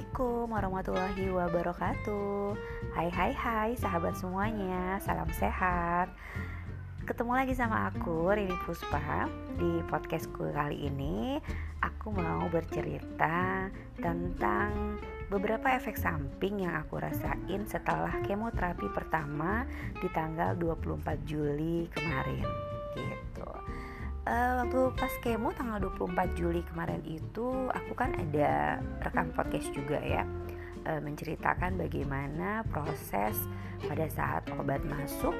Assalamualaikum warahmatullahi wabarakatuh. Hai hai hai sahabat semuanya. Salam sehat. Ketemu lagi sama aku Rini Puspa Di podcastku kali ini. Aku mau bercerita Tentang beberapa efek samping yang aku rasain Setelah kemoterapi pertama Di tanggal 24 Juli kemarin Gitu uh, waktu pas kemo tanggal 24 Juli kemarin itu aku kan ada rekam podcast juga ya uh, menceritakan bagaimana proses pada saat obat masuk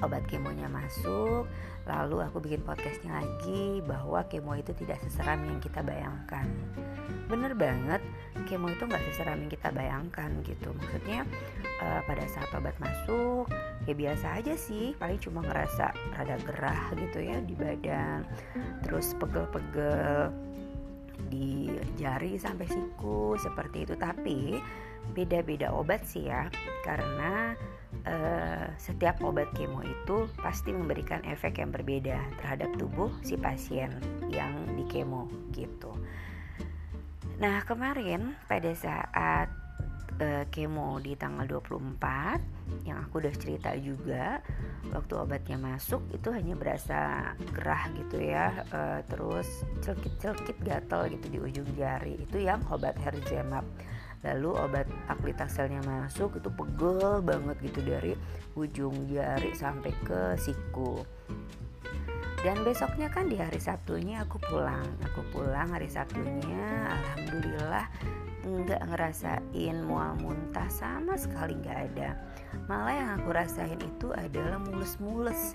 obat kemonya masuk lalu aku bikin podcastnya lagi bahwa kemo itu tidak seseram yang kita bayangkan. Bener banget kemo itu nggak seseram yang kita bayangkan gitu. Maksudnya uh, pada saat obat masuk ya biasa aja sih paling cuma ngerasa rada gerah gitu ya di badan terus pegel-pegel di jari sampai siku seperti itu. Tapi beda-beda obat sih ya karena uh, setiap obat kemo itu pasti memberikan efek yang berbeda terhadap tubuh si pasien yang di kemo gitu. Nah kemarin pada saat uh, kemo di tanggal 24 yang aku udah cerita juga waktu obatnya masuk itu hanya berasa gerah gitu ya uh, terus celkit-celkit gatel gitu di ujung jari itu yang obat Hergemap lalu obat aklitaselnya masuk itu pegel banget gitu dari ujung jari sampai ke siku. Dan besoknya kan di hari Sabtunya aku pulang. Aku pulang hari Sabtunya alhamdulillah nggak ngerasain mual muntah sama sekali nggak ada. Malah yang aku rasain itu adalah mules-mules.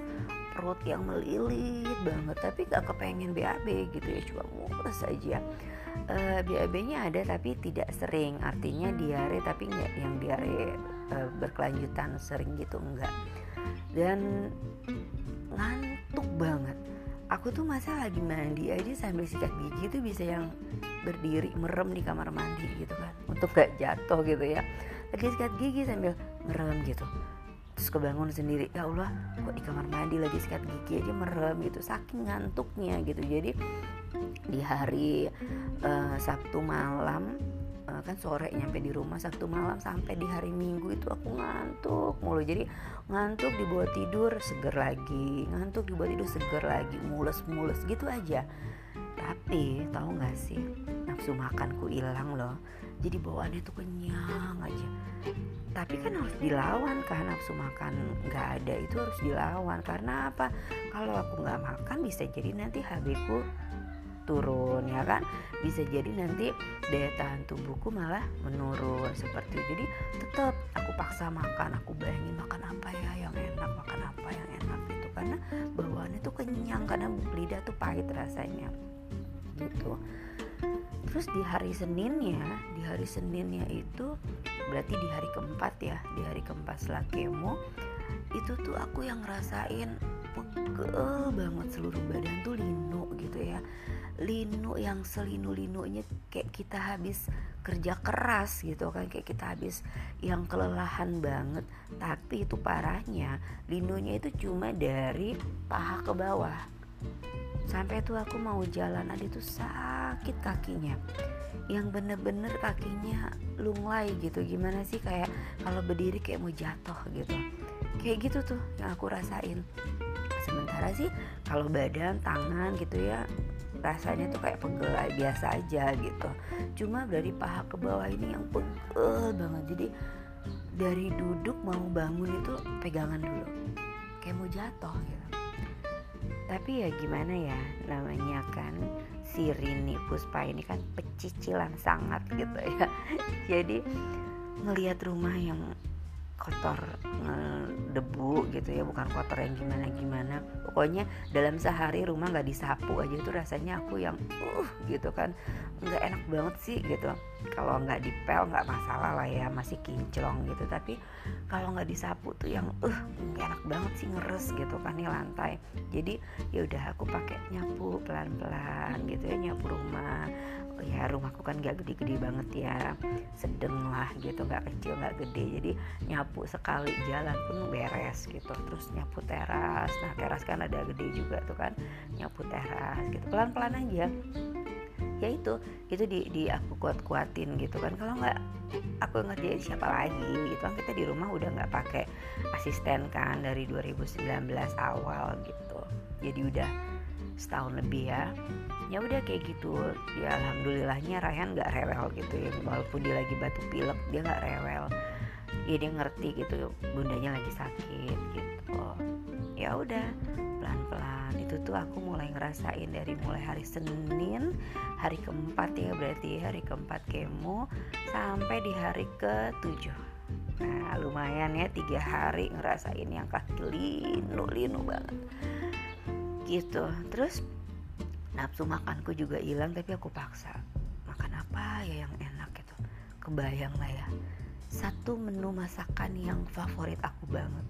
Perut yang melilit banget tapi gak kepengen BAB gitu ya cuma mules aja uh, eh, BAB-nya ada tapi tidak sering. Artinya diare tapi nggak yang diare uh, berkelanjutan sering gitu enggak. Dan ngantuk banget. Aku tuh masa lagi mandi aja sambil sikat gigi tuh bisa yang berdiri merem di kamar mandi gitu kan. Untuk gak jatuh gitu ya. Lagi sikat gigi sambil merem gitu terus kebangun sendiri ya Allah kok di kamar mandi lagi sikat gigi aja merem gitu. Saking ngantuknya gitu. Jadi di hari uh, Sabtu malam uh, kan sore nyampe di rumah Sabtu malam sampai di hari Minggu itu aku ngantuk mulu. Jadi ngantuk dibawa tidur seger lagi. Ngantuk dibawa tidur seger lagi mules-mules gitu aja. Tapi tahu nggak sih nafsu makanku hilang loh jadi bawaannya tuh kenyang aja. Tapi kan harus dilawan kan nafsu makan nggak ada itu harus dilawan. Karena apa? Kalau aku nggak makan bisa jadi nanti HB ku turun ya kan? Bisa jadi nanti daya tahan tubuhku malah menurun seperti itu. Jadi tetap aku paksa makan aku bayangin makan apa ya yang enak makan apa yang enak gitu. Karena bawaannya tuh kenyang karena lidah tuh pahit rasanya gitu terus di hari Seninnya di hari Seninnya itu berarti di hari keempat ya di hari keempat setelah kemo itu tuh aku yang ngerasain pegel banget seluruh badan tuh linu gitu ya. Linu yang selinu-linunya kayak kita habis kerja keras gitu kan kayak kita habis yang kelelahan banget. Tapi itu parahnya linunya itu cuma dari paha ke bawah sampai tuh aku mau jalan aja tuh sakit kakinya. Yang bener-bener kakinya lunglai gitu. Gimana sih kayak kalau berdiri kayak mau jatuh gitu. Kayak gitu tuh yang aku rasain. Sementara sih kalau badan tangan gitu ya rasanya tuh kayak pegel biasa aja gitu. Cuma dari paha ke bawah ini yang pegel banget. Jadi dari duduk mau bangun itu pegangan dulu. Kayak mau jatuh gitu tapi ya gimana ya namanya kan si Rini Puspa ini kan pecicilan sangat gitu ya. Jadi ngelihat rumah yang kotor debu gitu ya bukan kotor yang gimana gimana pokoknya dalam sehari rumah nggak disapu aja tuh rasanya aku yang uh gitu kan. Nggak enak banget sih gitu. Kalau nggak dipel nggak masalah lah ya masih kinclong gitu. Tapi kalau nggak disapu tuh yang uh nggak enak banget sih ngeres gitu kan nih lantai. Jadi ya udah aku pakai nyapu pelan pelan gitu ya nyapu rumah. Ya rumahku kan gak gede-gede banget ya sedeng lah gitu nggak kecil nggak gede. Jadi nyapu sekali jalan pun beres gitu. Terus nyapu teras. Nah teras kan ada gede juga tuh kan nyapu teras gitu. Pelan-pelan aja ya itu itu di, di aku kuat kuatin gitu kan. Kalau nggak aku ngerjain siapa lagi gitu kan. Kita di rumah udah nggak pakai asisten kan dari 2019 awal gitu. Jadi udah setahun lebih ya. Ya udah kayak gitu. Ya alhamdulillahnya Ryan nggak rewel gitu ya. Walaupun dia lagi batuk pilek dia nggak rewel. Ya dia ngerti gitu bundanya lagi sakit gitu. Ya udah pelan-pelan. Itu tuh aku mulai ngerasain dari mulai hari Senin hari keempat ya berarti hari keempat kemo sampai di hari ketujuh. Nah lumayan ya tiga hari ngerasain yang kaki linu linu banget. Gitu. Terus nafsu makanku juga hilang tapi aku paksa makan apa ya yang enak? Gitu. Kebayang lah ya satu menu masakan yang favorit aku banget.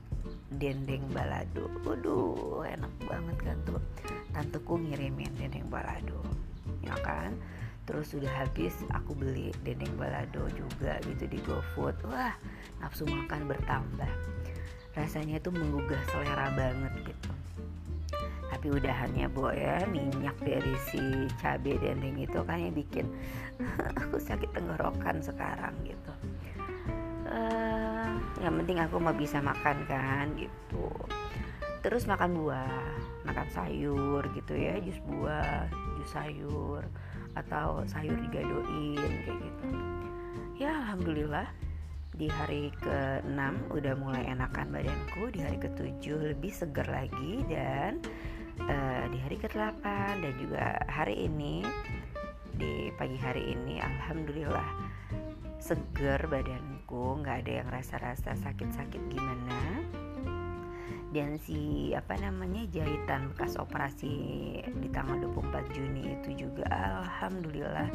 Dendeng balado. Waduh enak banget kan tuh? Tanteku ngirimin dendeng balado. Ya kan? Terus sudah habis aku beli dendeng balado juga gitu di GoFood. Wah nafsu makan bertambah. Rasanya itu menggugah selera banget gitu. Tapi udahannya bu ya minyak dari si cabai dendeng itu kan yang bikin aku sakit tenggorokan sekarang gitu uh, yang penting aku mau bisa makan kan gitu. Terus makan buah makan sayur gitu ya jus buah jus sayur atau sayur digadoin kayak gitu. Ya alhamdulillah di hari ke-6 udah mulai enakan badanku di hari ke-7 lebih seger lagi dan uh, di hari ke-8 dan juga hari ini di pagi hari ini alhamdulillah seger badanku nggak ada yang rasa-rasa sakit-sakit gimana. Dan si apa namanya jahitan bekas operasi di tanggal 24 Juni itu juga alhamdulillah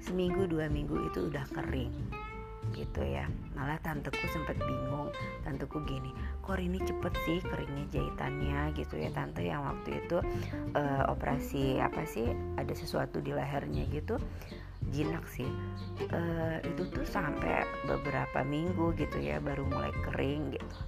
seminggu dua minggu itu udah kering gitu ya. Malah tanteku sempat bingung tanteku gini kok ini cepet sih keringnya jahitannya gitu ya. Tante yang waktu itu uh, operasi apa sih ada sesuatu di lehernya gitu jinak sih. Uh, itu tuh sampai beberapa minggu gitu ya baru mulai kering gitu.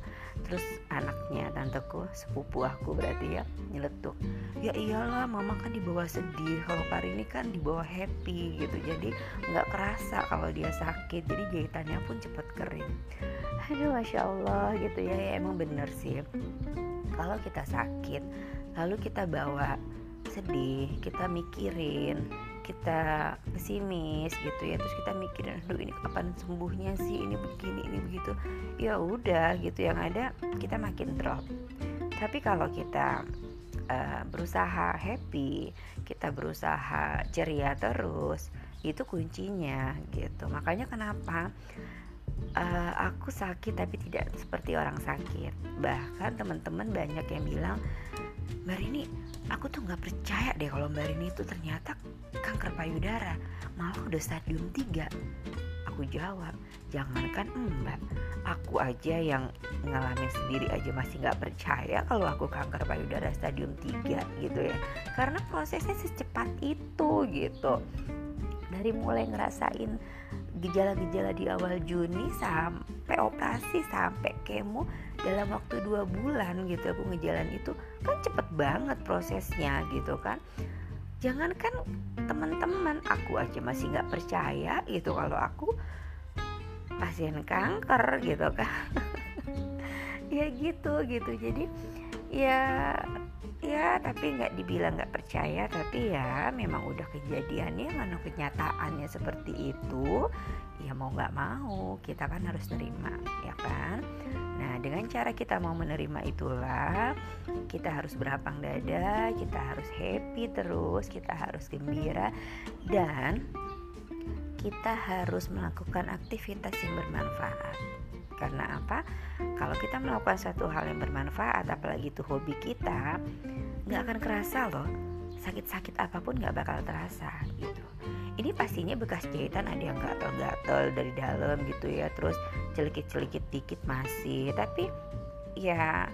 Terus anaknya tanteku sepupu aku berarti ya nyeletuk ya iyalah mama kan dibawa sedih kalau ini kan dibawa happy gitu. Jadi nggak kerasa kalau dia sakit jadi jahitannya pun cepet kering. Aduh masya allah gitu ya, ya emang bener sih. Kalau kita sakit lalu kita bawa sedih kita mikirin kita pesimis gitu ya terus kita mikirin aduh ini kapan sembuhnya sih? Ini begini ini begitu. Ya udah gitu yang ada kita makin drop. Tapi kalau kita uh, berusaha happy kita berusaha ceria terus itu kuncinya gitu. Makanya kenapa uh, aku sakit tapi tidak seperti orang sakit. Bahkan teman-teman banyak yang bilang Mbak Rini aku tuh nggak percaya deh kalau Mbak Rini itu ternyata kanker payudara. Malah udah stadium 3 aku jawab jangankan mbak aku aja yang ngalamin sendiri aja masih nggak percaya kalau aku kanker payudara stadium 3 gitu ya. Karena prosesnya secepat itu gitu. Dari mulai ngerasain gejala-gejala di awal Juni sampai operasi sampai kemo dalam waktu dua bulan gitu aku ngejalan itu kan cepet banget prosesnya gitu kan. Jangankan teman-teman aku aja masih nggak percaya gitu kalau aku pasien kanker gitu kan. Ya gitu gitu. Jadi ya ya tapi nggak dibilang nggak percaya tapi ya memang udah kejadiannya mana kenyataannya seperti itu. Ya mau nggak mau kita kan harus terima ya kan? Nah dengan cara kita mau menerima itulah kita harus berapang dada kita harus happy terus kita harus gembira dan kita harus melakukan aktivitas yang bermanfaat karena apa? Kalau kita melakukan satu hal yang bermanfaat, apalagi itu hobi kita, nggak akan kerasa loh. Sakit-sakit apa pun nggak bakal terasa gitu. Ini pastinya bekas jahitan ada yang gatel-gatel dari dalam gitu ya, terus celikit-celikit dikit masih, tapi ya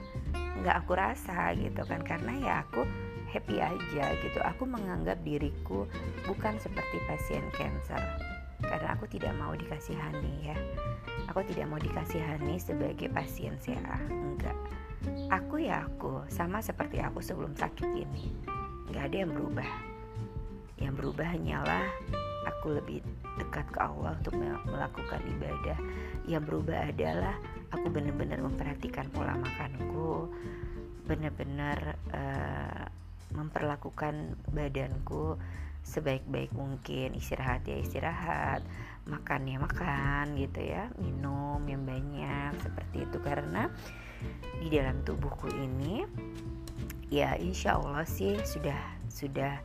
nggak aku rasa gitu kan karena ya aku happy aja gitu. Aku menganggap diriku bukan seperti pasien cancer karena aku tidak mau dikasihani ya. Aku tidak mau dikasihani sebagai pasien CA enggak. Aku ya aku sama seperti aku sebelum sakit ini. Nggak ada yang berubah. Yang berubah hanyalah aku lebih dekat ke Allah untuk melakukan ibadah. Yang berubah adalah aku benar-benar memperhatikan pola makanku benar-benar uh, memperlakukan badanku sebaik-baik mungkin istirahat ya istirahat makan ya makan gitu ya minum yang banyak seperti itu. Karena di dalam tubuhku ini ya insya Allah sih sudah sudah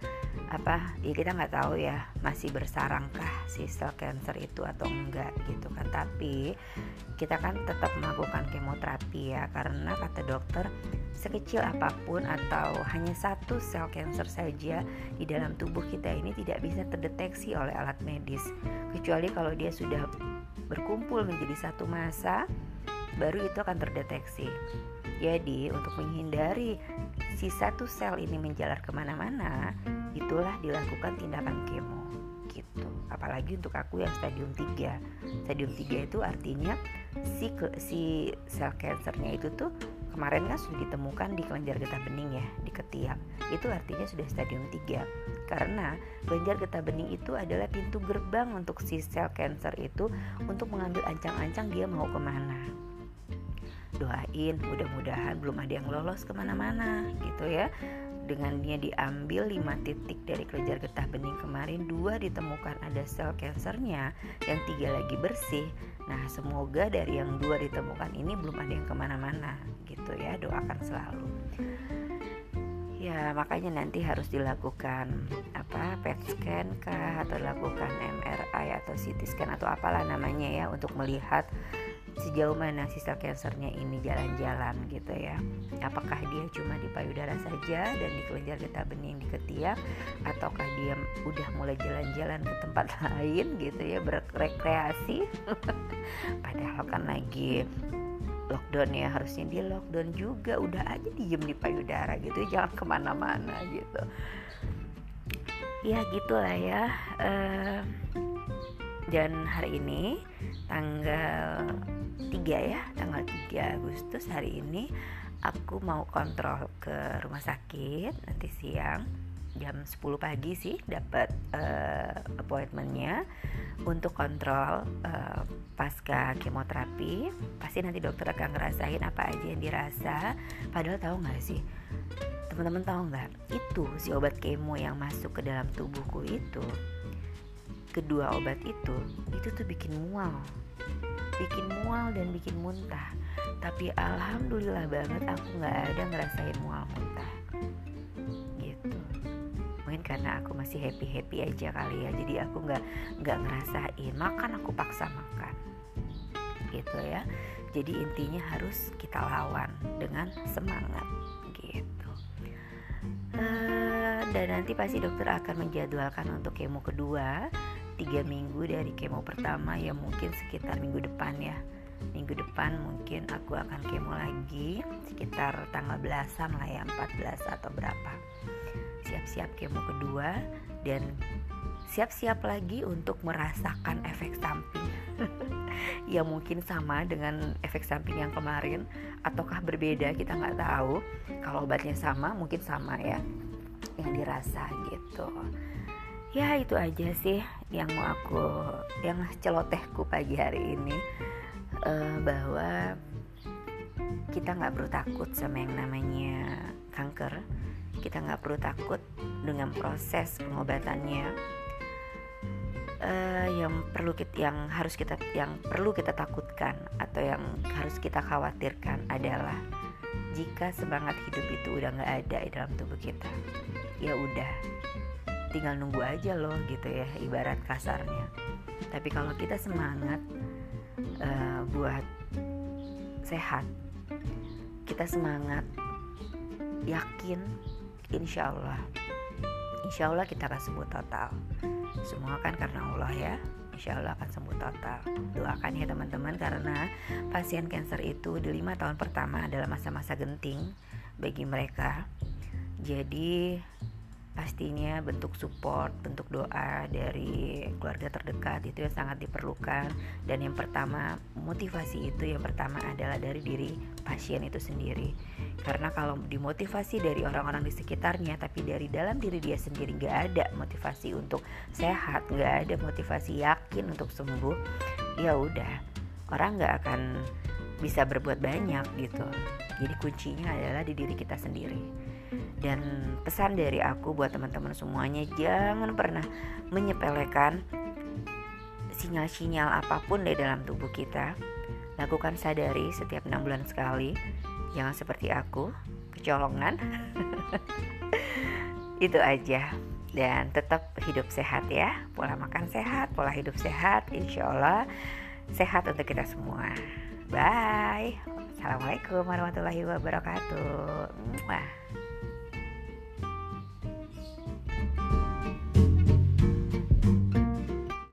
apa ya kita nggak tahu ya masih bersarangkah si sel cancer itu atau enggak gitu kan. Tapi kita kan tetap melakukan kemoterapi ya karena kata dokter sekecil apa pun atau hanya satu sel cancer saja di dalam tubuh kita ini tidak bisa terdeteksi oleh alat medis. Kecuali kalau dia sudah berkumpul menjadi satu masa baru itu akan terdeteksi. Jadi untuk menghindari si satu sel ini menjalar ke mana-mana itulah dilakukan tindakan kemo gitu. Apalagi untuk aku yang stadium 3 stadium 3 itu artinya si si sel kansernya itu tuh kemarin kan sudah ditemukan di kelenjar getah bening ya di ketiak. Itu artinya sudah stadium 3 karena kelenjar getah bening itu adalah pintu gerbang untuk si sel kanser itu untuk mengambil ancang-ancang dia mau ke mana. Doain mudah-mudahan belum ada yang lolos ke mana-mana gitu ya dengan dia diambil 5 titik dari kelenjar getah bening kemarin. Dua ditemukan ada sel kansernya yang tiga lagi bersih. Nah semoga dari yang dua ditemukan ini belum ada yang ke mana-mana gitu ya. Doakan selalu. Ya makanya nanti harus dilakukan apa PET scan kah atau dilakukan MRI atau CT scan atau apalah namanya ya untuk melihat sejauh mana sisa kansernya ini jalan-jalan gitu ya. Apakah dia cuma di payudara saja dan di kelenjar getah bening di ketiak ataukah dia udah mulai jalan-jalan ke tempat lain gitu ya berrekreasi? Padahal kan lagi lockdown ya harusnya dia lockdown juga. Udah aja diem di payudara gitu jangan ke mana-mana gitu. Ya gitulah ya uh, dan hari ini tanggal 3 ya tanggal 3 Agustus hari ini aku mau kontrol ke rumah sakit nanti siang. Jam 10 pagi sih dapat uh, appointmentnya untuk kontrol uh, pasca kemoterapi. Pasti nanti dokter akan ngerasain apa aja yang dirasa. Padahal tahu nggak sih teman-teman tahu nggak itu si obat kemo yang masuk ke dalam tubuhku itu kedua obat itu itu tuh bikin mual. Bikin mual dan bikin muntah. Tapi alhamdulillah banget aku nggak ada ngerasain mual muntah. Gitu. Mungkin karena aku masih happy happy aja kali ya. Jadi aku nggak nggak ngerasain. Makan aku paksa makan. Gitu ya. Jadi intinya harus kita lawan dengan semangat. Gitu. Uh, dan nanti pasti dokter akan menjadwalkan untuk kemo kedua tiga minggu dari kemo pertama ya mungkin sekitar minggu depan ya. Minggu depan mungkin aku akan kemo lagi sekitar tanggal belasan lah ya 14 atau berapa. Siap-siap kemo kedua dan siap-siap lagi untuk merasakan efek samping. Ya mungkin sama dengan efek samping yang kemarin ataukah berbeda kita nggak tahu. Kalau obatnya sama mungkin sama ya yang dirasa gitu ya itu aja sih yang mau aku yang celotehku pagi hari ini. Uh, bahwa kita nggak perlu takut sama yang namanya kanker. Kita nggak perlu takut dengan proses pengobatannya. Uh, yang perlu kita yang harus kita yang perlu kita takutkan atau yang harus kita khawatirkan adalah jika semangat hidup itu udah nggak ada di dalam tubuh kita ya udah tinggal nunggu aja loh gitu ya ibarat kasarnya. Tapi kalau kita semangat uh, buat sehat kita semangat yakin insya Allah. Insya Allah kita akan sembuh total. Semua kan karena Allah ya. Insya Allah akan sembuh total. Doakan ya teman-teman karena pasien cancer itu di lima tahun pertama adalah masa-masa genting bagi mereka. Jadi pastinya bentuk support, bentuk doa dari keluarga terdekat itu yang sangat diperlukan. Dan yang pertama motivasi itu yang pertama adalah dari diri pasien itu sendiri. Karena kalau dimotivasi dari orang-orang di sekitarnya tapi dari dalam diri dia sendiri nggak ada motivasi untuk sehat nggak ada motivasi yakin untuk sembuh ya udah orang nggak akan bisa berbuat banyak gitu. Jadi kuncinya adalah di diri kita sendiri dan pesan dari aku buat teman-teman semuanya jangan pernah menyepelekan sinyal-sinyal apa pun di dalam tubuh kita. Lakukan sadari setiap enam bulan sekali. Jangan seperti aku kecolongan. Itu aja. Dan tetap hidup sehat ya. Pola makan sehat pola hidup sehat. Insya Allah sehat untuk kita semua. Bye. Assalamualaikum warahmatullahi wabarakatuh.